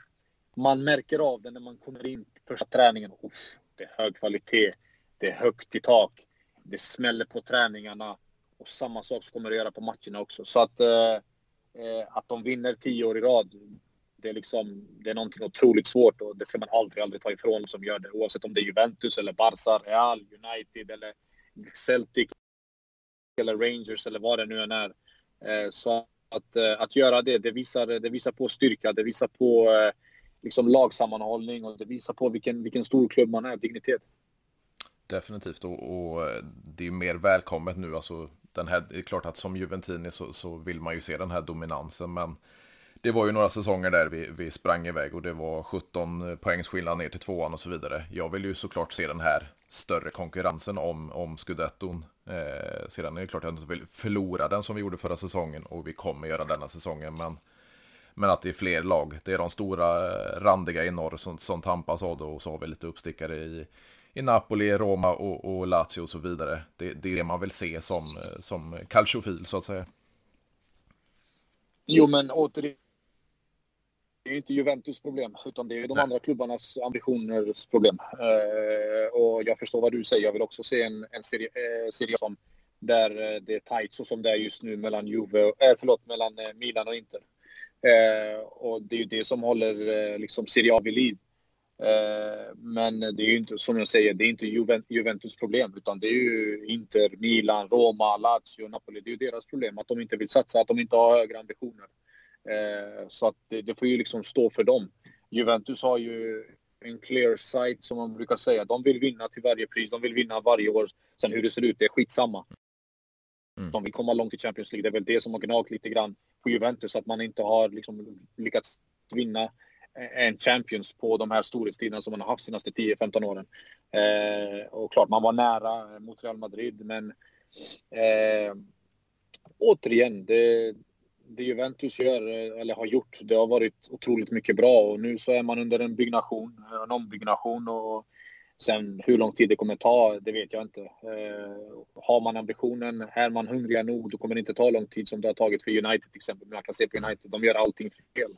Man märker av det när man kommer in första träningen. Uff, det är hög kvalitet. Det är högt i tak. Det smäller på träningarna. Och samma sak kommer det göra på matcherna också. Så att, eh, eh, att de vinner tio år i rad, det är, liksom, det är någonting otroligt svårt och det ska man aldrig, aldrig ta ifrån som gör det. Oavsett om det är Juventus eller Barca, Real, United eller Celtic eller Rangers eller vad det nu än är. Eh, så att, eh, att göra det, det visar, det visar på styrka, det visar på eh, liksom lagsammanhållning och det visar på vilken, vilken stor klubb man är, dignitet. Definitivt och, och det är mer välkommet nu. Alltså, den här, det är klart att som Juventini så, så vill man ju se den här dominansen men det var ju några säsonger där vi, vi sprang iväg och det var 17 poängs skillnad ner till tvåan och så vidare. Jag vill ju såklart se den här större konkurrensen om, om scudetton. Eh, sedan är det klart att jag inte vill förlora den som vi gjorde förra säsongen och vi kommer göra denna säsongen. Men men att det är fler lag. Det är de stora eh, randiga i norr som, som tampas av det och så har vi lite uppstickare i, i Napoli, Roma och, och Lazio och så vidare. Det, det är det man vill se som, eh, som calciofil så att säga. Jo men återigen. Det är inte Juventus problem, utan det är de Nej. andra klubbarnas ambitioners problem. Uh, och jag förstår vad du säger. Jag vill också se en, en serie, uh, serie som där det är tajt så som det är just nu mellan Juve, äh, förlåt, mellan Milan och Inter. Eh, och det är ju det som håller eh, liksom Serie A vid liv. Eh, men det är ju inte, som jag säger, det är inte Juventus problem utan det är ju Inter, Milan, Roma, Lazio, Napoli. Det är ju deras problem att de inte vill satsa, att de inte har högre ambitioner. Eh, så att det, det, får ju liksom stå för dem. Juventus har ju en clear sight som man brukar säga. De vill vinna till varje pris, de vill vinna varje år. Sen hur det ser ut, det är skitsamma. Mm. De vill komma långt i Champions League. Det är väl det som har gnagt lite grann på Juventus, att man inte har liksom lyckats vinna en champions på de här storhetstiderna som man har haft de senaste 10-15 åren. Eh, och klart, man var nära mot Real Madrid, men eh, återigen, det, det Juventus gör, eh, eller har gjort, det har varit otroligt mycket bra och nu så är man under en byggnation, eh, en ombyggnation och sen hur lång tid det kommer ta, det vet jag inte. Eh, har man ambitionen, är man hungriga nog, då kommer det inte ta lång tid som det har tagit för United till exempel. Man kan se på United, de gör allting fel.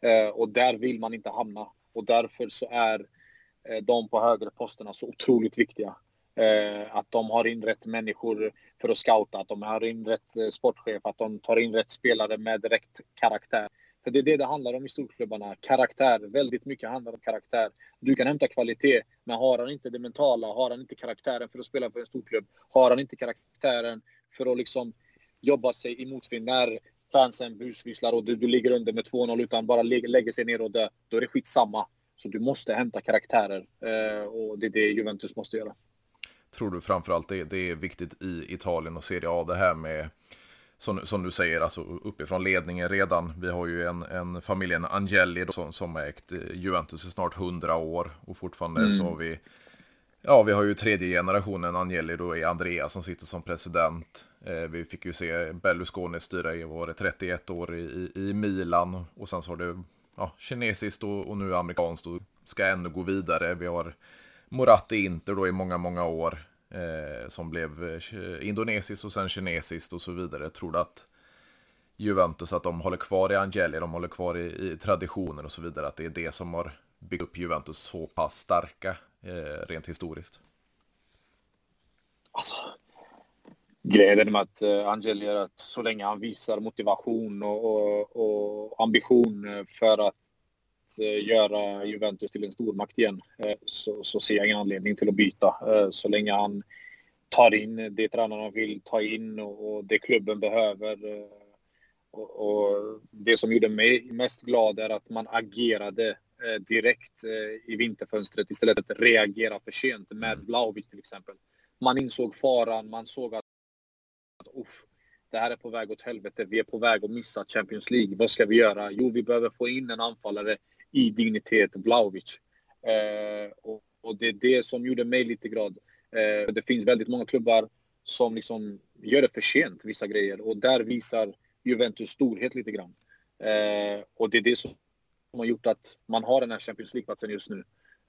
Eh, och där vill man inte hamna och därför så är eh, de på högre posterna så otroligt viktiga. Eh, att de har in rätt människor för att scouta, att de har in rätt eh, sportchef, att de tar in rätt spelare med rätt karaktär. För det är det det handlar om i storklubbarna. Karaktär. Väldigt mycket handlar om karaktär. Du kan hämta kvalitet, men har han inte det mentala, har han inte karaktären för att spela för en storklubb, har han inte karaktären för att liksom jobba sig i motvind när fansen busvisslar och du, du ligger under med 2-0 utan bara lägger sig ner och dö, då är det skitsamma. Så du måste hämta karaktärer eh, och det är det Juventus måste göra tror du framförallt det, det är viktigt i Italien och Serie A det här med som, som du säger, alltså uppifrån ledningen redan. Vi har ju en, en familjen Angeli då, som, som ägt eh, Juventus i snart hundra år och fortfarande mm. så har vi Ja, vi har ju tredje generationen Angeli då i Andrea som sitter som president. Eh, vi fick ju se Berlusconi styra i, var det 31 år i, i Milan och sen så har det ja, kinesiskt och, och nu amerikanskt och ska ännu gå vidare. Vi har Moratti Inter då i många, många år. Eh, som blev eh, indonesiskt och sen kinesiskt och så vidare. Tror du att Juventus, att de håller kvar i Angeli, de håller kvar i, i traditioner och så vidare. Att det är det som har byggt upp Juventus så pass starka eh, rent historiskt? Alltså, grejen med att uh, Angeli är att så länge han visar motivation och, och, och ambition eh, för att göra Juventus till en stormakt igen eh, så, så ser jag ingen anledning till att byta. Eh, så länge han tar in det tränarna vill ta in och, och det klubben behöver. Och, och, det som gjorde mig mest glad är att man agerade direkt i vinterfönstret istället för att reagera för sent med Vlahovic till exempel. Man insåg faran, man såg att uff, det här är på väg åt helvete, vi är på väg att missa Champions League. Vad ska vi göra? Jo, vi behöver få in en anfallare i dignitet Vlahovic. Eh, och, och, det är det som gjorde mig lite glad. Eh, det finns väldigt många klubbar som liksom gör det för sent, vissa grejer. Och där visar Juventus storhet lite grann. Eh, och det är det som har gjort att man har den här Champions League-platsen just nu.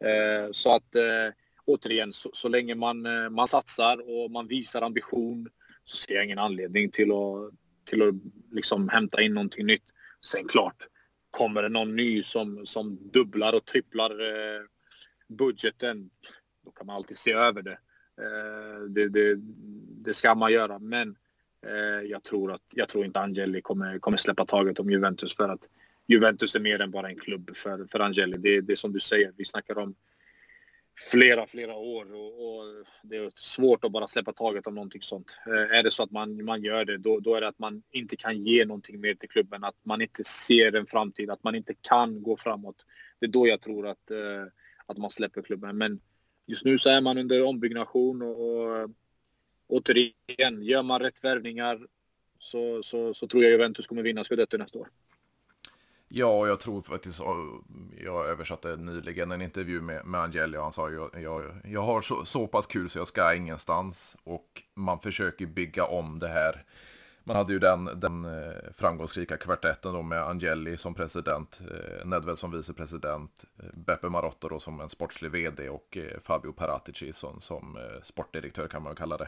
Eh, så att eh, återigen, så, så länge man, eh, man satsar och man visar ambition så ser jag ingen anledning till att, till att liksom hämta in någonting nytt. Sen klart, kommer det någon ny som, som dubblar och tripplar eh, budgeten, då kan man alltid se över det. Eh, det, det, det, ska man göra, men eh, jag, tror att, jag tror inte Angeli kommer, kommer släppa taget om Juventus för att Juventus är mer än bara en klubb för, för Angeli. Det, det är som du säger, vi snackar om flera, flera år och, och, det är svårt att bara släppa taget om någonting sånt. Eh, är det så att man, man gör det, då, då är det att man inte kan ge någonting mer till klubben, att man inte ser en framtid, att man inte kan gå framåt. Det är då jag tror att, eh, att man släpper klubben. Men just nu så är man under ombyggnation och, och återigen, gör man rätt värvningar så, så, så tror jag Juventus kommer vinna scudetto nästa år. Ja, jag tror faktiskt, jag översatte nyligen en intervju med, med Angeli och han sa jag, jag, jag har så, så pass kul så jag ska ingenstans och man försöker bygga om det här. Man hade ju den, den eh, framgångsrika kvartetten då med Angeli som president, eh, Nedved som vicepresident, eh, Beppe Marotta då som en sportslig vd och Fabio Paratici som, som sportdirektör kan man kalla det.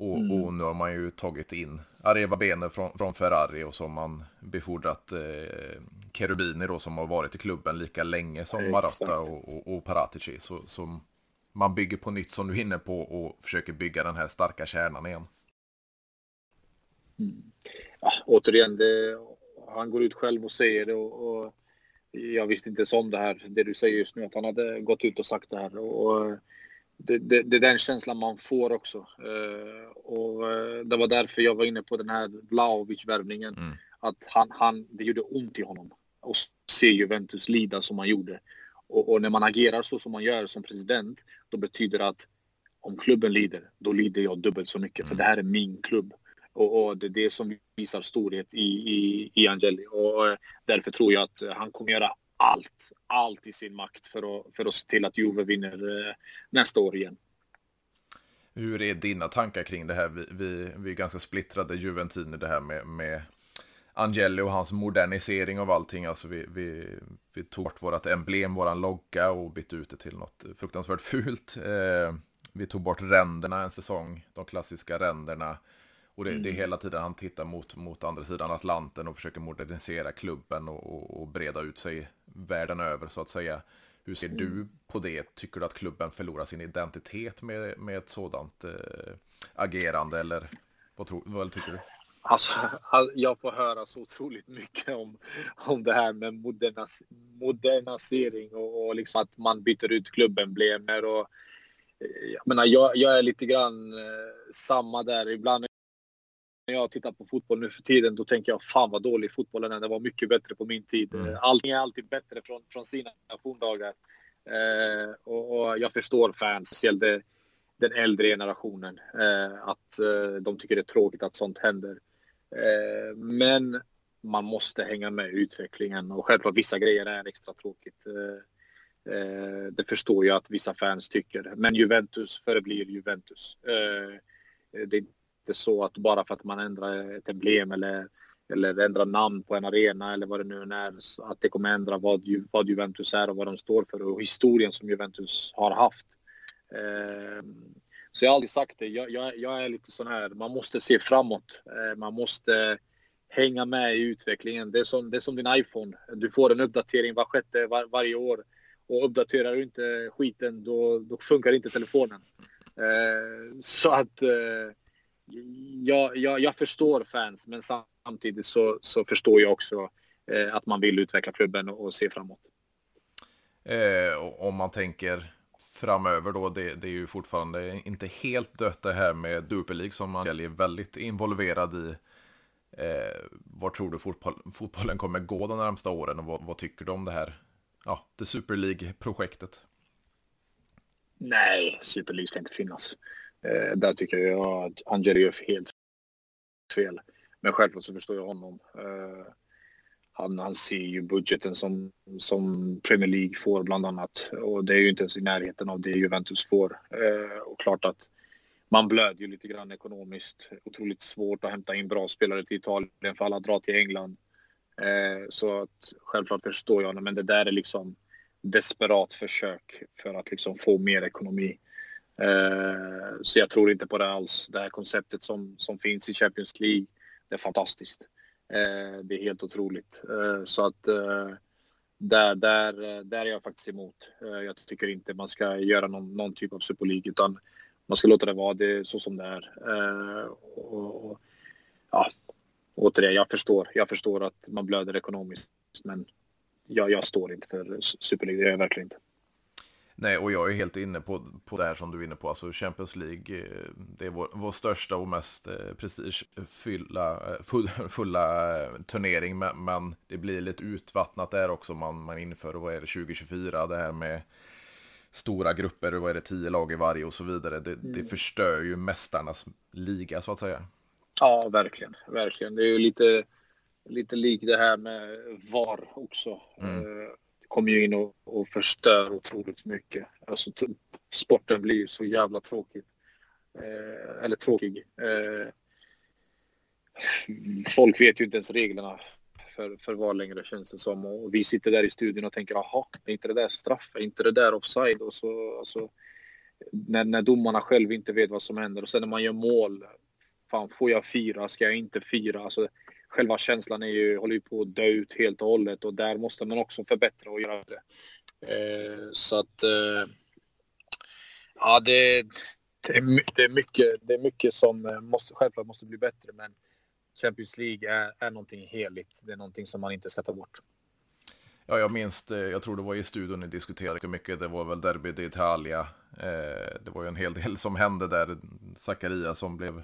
Och, mm. och, nu har man ju tagit in Areva Bene från, från Ferrari och så har man befordrat eh, Cherubini då som har varit i klubben lika länge som Maratta och, och, och Paratici. Så, så man bygger på nytt som du är inne på och försöker bygga den här starka kärnan igen. Mm. Ja, återigen, det, han går ut själv och säger det och, och jag visste inte ens om det här, det du säger just nu, att han hade gått ut och sagt det här. Och, det, det, det, är den känslan man får också. Uh, och uh, det var därför jag var inne på den här Vlahovic-värvningen. Mm. Att han, han, det gjorde ont i honom att se Juventus lida som man gjorde. Och, och, när man agerar så som man gör som president, då betyder det att om klubben lider, då lider jag dubbelt så mycket. Mm. För det här är min klubb. Och, och, det är det som visar storhet i, i, i Angeli. Och, och därför tror jag att han kommer göra allt, allt i sin makt för att, för att se till att Juve vinner eh, nästa år igen. Hur är dina tankar kring det här? Vi, vi, vi är ganska splittrade Juventini det här med, med Angeli och hans modernisering av allting. Alltså vi, vi, vi tog bort vårt emblem, våran logga och bytte ut det till något fruktansvärt fult. Eh, vi tog bort ränderna en säsong, de klassiska ränderna. Och det, mm. det, är mm. hela tiden han tittar mot, mot andra sidan Atlanten och försöker modernisera klubben och, och, och breda ut sig världen över så att säga. Hur ser mm. du på det? Tycker du att klubben förlorar sin identitet med, med ett sådant eh, agerande eller vad, tro, vad tycker du? Alltså, jag får höra så otroligt mycket om, om det här med modernas, modernisering och, och liksom att man byter ut klubbemblemer. Och, eh, jag, menar, jag, jag är lite grann eh, samma där. Ibland när jag tittar på fotboll nu för tiden då tänker jag fan vad dålig fotbollen är. Det var mycket bättre på min tid. Mm. Allting är alltid bättre från, från sina forndagar. Eh, och, och, jag förstår fans, speciellt den äldre generationen, eh, att eh, de tycker det är tråkigt att sånt händer. Eh, men man måste hänga med i utvecklingen och självklart vissa grejer är extra tråkigt. Eh, eh, det förstår jag att vissa fans tycker. Men Juventus förblir Juventus. Det inte så att bara för att man ändrar ett emblem eller, eller ändrar namn på en arena eller vad det nu är, att det kommer ändra vad, vad Juventus är och vad de står för och historien som Juventus har haft. Ehm, så jag har aldrig sagt det. Jag, jag, jag är lite sån här, man måste se framåt. Eh, man måste hänga med i utvecklingen. Det är som, det är som din iPhone. Du får en uppdatering var sjätte, var, varje år. Och uppdaterar du inte skiten, då, då funkar inte telefonen. Eh, så att eh, jag, jag, jag, förstår fans, men samtidigt så, så förstår jag också eh, att man vill utveckla klubben och, och se framåt. Eh, om man tänker framöver då. Det, det, är ju fortfarande inte helt dött det här med Super League som man är väldigt involverad i. Eh, var tror du fotboll, fotbollen kommer gå de närmsta åren och vad, vad tycker du om det här? Ja, det Super League-projektet. Nej, Super League ska inte finnas. Eh, där tycker jag att Angeli gör helt fel. Men självklart så förstår jag honom. Eh, han, han ser ju budgeten som, som Premier League får bland annat och det är ju inte ens i närheten av det Juventus får. Eh, och klart att man blöder ju lite grann ekonomiskt. Otroligt svårt att hämta in bra spelare till Italien för alla drar till England. Eh, så att självklart förstår jag honom men det där är liksom desperat försök för att liksom få mer ekonomi. Eh, så jag tror inte på det alls. Det här konceptet som, som finns i Champions League, det är fantastiskt. Eh, det är helt otroligt. Eh, så att där, där, där är jag faktiskt emot. Jag tycker inte man ska göra någon, någon typ av Super League, utan man ska låta det vara det så som det är. Och, och, ja, återigen, jag förstår. Jag förstår att man blöder ekonomiskt men jag, jag står inte för Super League. det gör jag verkligen inte. Nej, och jag är helt inne på, på det här som du är inne på. Alltså Champions League, eh, det är vår, vår största och mest eh, prestigefulla eh, full, (laughs) fulla turnering. Men, det blir lite utvattnat där också. Man, man inför, vad är det, 2024, det här med stora grupper, vad är det, tio lag i varje och så vidare. Det, mm. det förstör ju mästarnas liga så att säga. Ja, verkligen. Verkligen. Det är ju lite, lite likt det här med VAR också. Mm kommer ju in och, och förstör otroligt mycket. Alltså, sporten blir ju så jävla tråkig. Eh, eller tråkig. Eh, folk vet ju inte ens reglerna för, för vad längre känns det som. Och vi sitter där i studion och tänker, jaha, är inte det där straff? Är inte det där offside? Och så, alltså, när, när domarna själv inte vet vad som händer. Och sen när man gör mål, fan får jag fira? Ska jag inte fira? Alltså, själva känslan är ju, håller ju på att dö ut helt och hållet och där måste man också förbättra och göra det. Eh, så att eh, ja, det, det, är, det, är mycket, det är mycket som eh, måste, självklart måste bli bättre men Champions League är, är någonting heligt. Det är någonting som man inte ska ta bort. Ja, jag minns, jag tror det var i studion ni diskuterade mycket, det var väl Derby d'Italia. Eh, det var ju en hel del som hände där. Zakaria som blev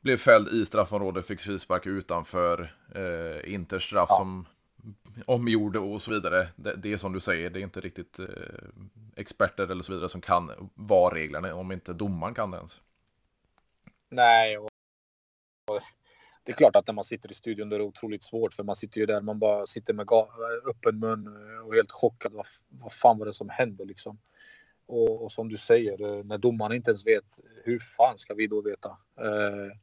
blev fälld i straffområdet, fick frispark utanför, eh, Interstraff ja. som omgjorde och så vidare. Det, det, är som du säger, det är inte riktigt eh, experter eller så vidare som kan vad reglerna om inte domaren kan det ens. Nej, och, och det är klart att när man sitter i studion då är det otroligt svårt för man sitter ju där, man bara sitter med öppen mun och helt chockad. Vad, vad fan var det som hände liksom? Och, och, som du säger, när domarna inte ens vet, hur fan ska vi då veta? Eh,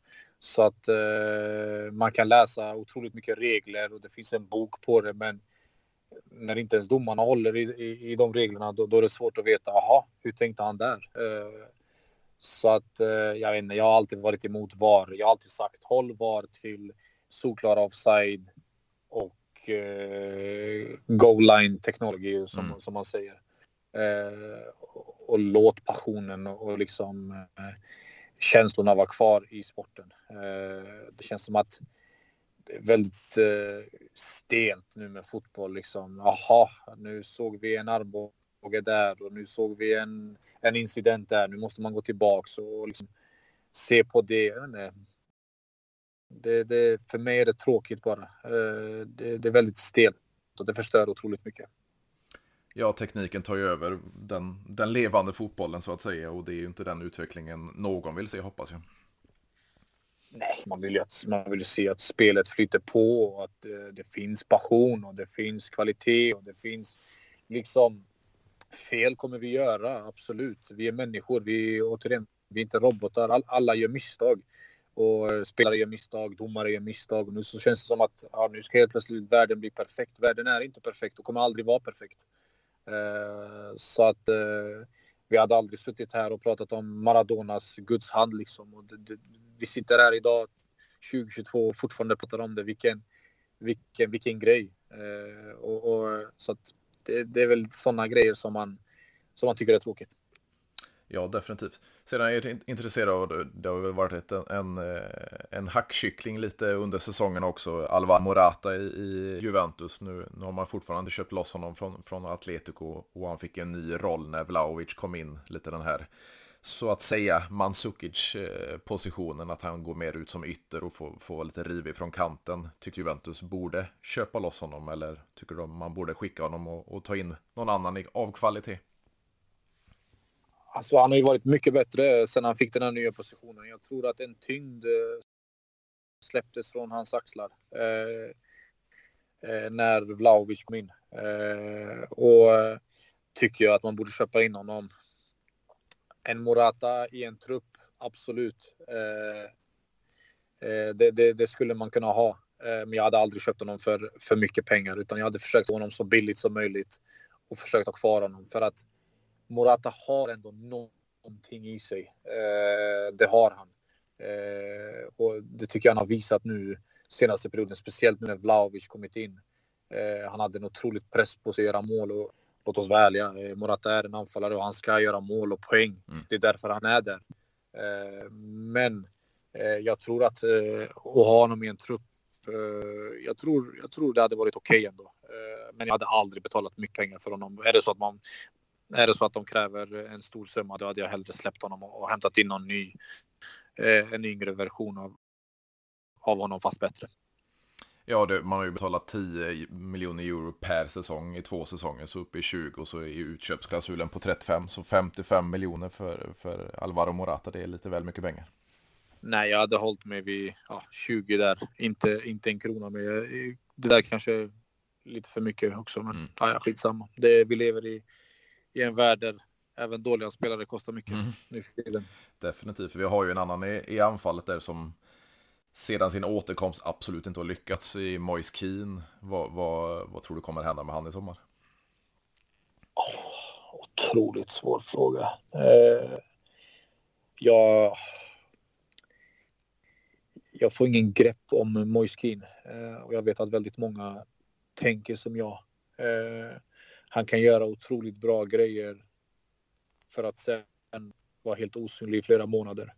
så att eh, man kan läsa otroligt mycket regler och det finns en bok på det men när inte ens domarna håller i, i, i de reglerna då, då, är det svårt att veta, aha, hur tänkte han där? Eh, så att eh, jag vet inte, jag har alltid varit emot VAR. Jag har alltid sagt håll VAR till solklar offside och eh, goal line technology som, mm. som man säger. Eh, och låt passionen och liksom eh, känslorna vara kvar i sporten. Eh, det känns som att det är väldigt eh, stelt nu med fotboll liksom. Jaha, nu såg vi en armbåge där och nu såg vi en, en incident där. Nu måste man gå tillbaks och liksom se på det. Det, det, för mig är det tråkigt bara. Eh, det, det är väldigt stelt och det förstör otroligt mycket. Ja, tekniken tar ju över den, den levande fotbollen så att säga och det är ju inte den utvecklingen någon vill se hoppas jag. Nej, man vill ju, att, man vill se att spelet flyter på och att det, det finns passion och det finns kvalitet och det finns liksom fel kommer vi göra, absolut. Vi är människor, vi är återigen, vi är inte robotar. All, alla gör misstag. Och eh, spelare gör misstag, domare gör misstag. Och nu så känns det som att ja, nu ska helt plötsligt världen bli perfekt. Världen är inte perfekt och kommer aldrig vara perfekt. Eh, så att eh, vi hade aldrig suttit här och pratat om Maradonas Guds hand liksom. Och det, det, vi sitter här idag 2022 och fortfarande pratar om det. Vilken, vilken, vilken grej. Eh, och, och, så att det, det är väl sådana grejer som man, som man tycker är tråkigt. Ja, definitivt. Sedan är jag intresserad av, det har väl varit en, en, en hackkyckling lite under säsongen också, Alvar Morata i, i Juventus. Nu, nu har man fortfarande köpt loss honom från, från Atletico och han fick en ny roll när Vlaovic kom in, lite den här så att säga Mandzukic-positionen, eh, att han går mer ut som ytter och får, får lite rivig från kanten. Tycker Juventus borde köpa loss honom eller tycker de man borde skicka honom och, och ta in någon annan av kvalitet? Alltså han har ju varit mycket bättre sen han fick den här nya positionen. Jag tror att en tyngd eh, släpptes från hans axlar eh, eh, när Vlahovic kom in. Eh, och eh, tycker jag att man borde köpa in honom. En Morata i en trupp, absolut. Eh, det, det, det, skulle man kunna ha. men jag hade aldrig köpt honom för, för mycket pengar utan jag hade försökt få honom så billigt som möjligt och försökt ha kvar honom för att Morata har ändå någonting i sig. Eh, det har han. Eh, och det tycker jag han har visat nu senaste perioden, speciellt nu när Vlahovic kommit in. Eh, han hade en otroligt press på sig att göra mål och låt oss vara ärliga, eh, Morata är en anfallare och han ska göra mål och poäng. Mm. Det är därför han är där. Eh, men eh, jag tror att att ha honom i en trupp jag tror, jag tror det hade varit okej okay ändå. Men jag hade aldrig betalat mycket pengar för honom. Är det så att man är det så att de kräver en stor summa då hade jag hellre släppt honom och hämtat in någon ny, eh, en yngre version av, av honom fast bättre. Ja, det, man har ju betalat 10 miljoner euro per säsong i två säsonger, så uppe i 20 och så är utköpsklausulen på 35, så 55 miljoner för, för Alvaro Morata, det är lite väl mycket pengar. Nej, jag hade hållit mig vid ja, 20 där, inte, inte en krona mer. Det där kanske lite för mycket också, men mm. ja, skitsamma. Det, vi lever i i en värld där även dåliga spelare kostar mycket mm. nu för tiden. Definitivt, vi har ju en annan i, i anfallet där som sedan sin återkomst absolut inte har lyckats i Moise Keane. Vad, vad, vad tror du kommer hända med han i sommar? Oh, otroligt svår fråga. Eh, jag, jag får ingen grepp om Moise Keane eh, och jag vet att väldigt många tänker som jag. Eh, han kan göra otroligt bra grejer för att sen vara helt osynlig i flera månader.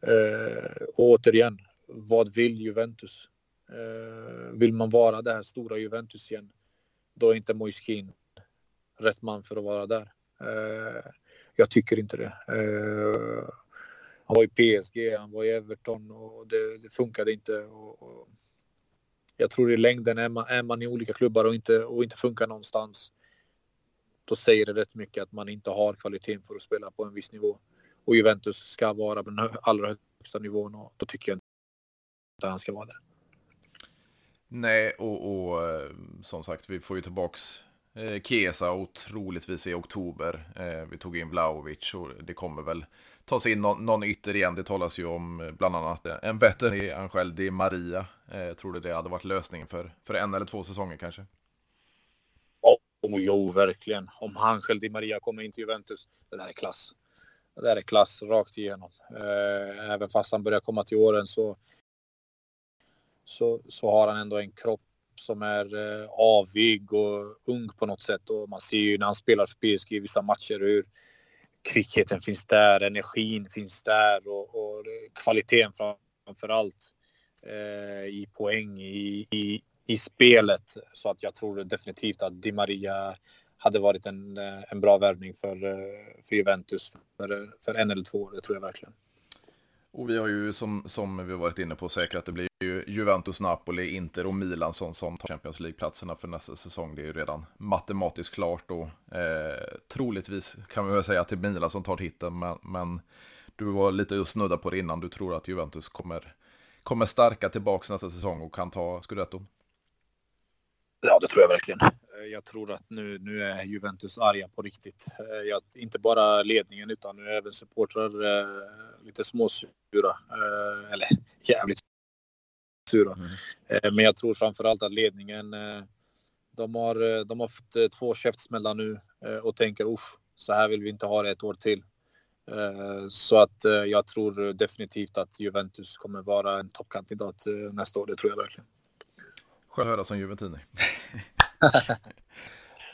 Eh, och återigen, vad vill Juventus? Eh, vill man vara det här stora Juventus igen, då är inte Moiskin rätt man för att vara där. Eh, jag tycker inte det. Eh, han var i PSG, han var i Everton och det, det funkade inte. Och, och jag tror i längden är man, är man i olika klubbar och inte, och inte funkar någonstans då säger det rätt mycket att man inte har kvaliteten för att spela på en viss nivå. Och Juventus ska vara på den allra högsta nivån och då tycker jag inte han ska vara där. Nej, och, och eh, som sagt, vi får ju tillbaks eh, Kesa och troligtvis i oktober. Eh, vi tog in Vlaovic och det kommer väl tas in någon, någon ytter igen. Det talas ju om bland annat en bättre i Angel Di Maria. Jag tror du det hade varit lösningen för, för en eller två säsonger kanske? Oh, jo, verkligen. Om Angel Di Maria kommer in till Juventus, det där är klass. Det där är klass rakt igenom. Eh, även fast han börjar komma till åren så, så, så har han ändå en kropp som är eh, avig och ung på något sätt. Och man ser ju när han spelar för PSG i vissa matcher hur kvickheten finns där, energin finns där och, och kvaliteten framför allt eh, i poäng i, i, i spelet. Så att jag tror definitivt att Di Maria hade varit en, eh, en bra värvning för, eh, för Juventus för, eh, för en eller två år, det tror jag verkligen. Och vi har ju som, som vi varit inne på säkert att det blir ju Juventus, Napoli, Inter och Milan som, som tar Champions League-platserna för nästa säsong. Det är ju redan matematiskt klart och eh, troligtvis kan vi väl säga att det är Milan som tar titeln. Men, men du var lite just snudda på det innan. Du tror att Juventus kommer, kommer starka tillbaka nästa säsong och kan ta scudetton? Ja, det tror jag verkligen. Eh, jag tror att nu, nu är Juventus arga på riktigt. Eh, jag, inte bara ledningen utan nu även supportrar eh, lite småsura. Eh, eller jävligt sura. Mm. Eh, men jag tror framförallt att ledningen eh, de har, de har fått två käftsmällar nu och tänker usch, så här vill vi inte ha det ett år till. Så att jag tror definitivt att Juventus kommer vara en toppkandidat nästa år, det tror jag verkligen. Skönt att höra som Juventini. (laughs)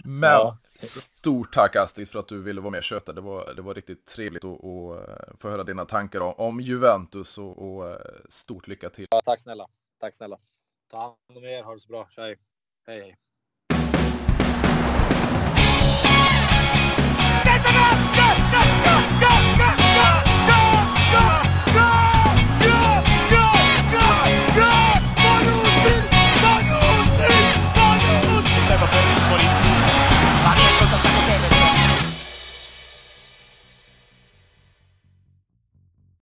Men ja. stort tack Astrid för att du ville vara med och köta. Det var, det var riktigt trevligt att, att få höra dina tankar om, om Juventus och, och, eh, stort lycka till. Ja, tack snälla. Tack snälla. Ta hand om er. Ha det så bra. Tjej. Hej hej.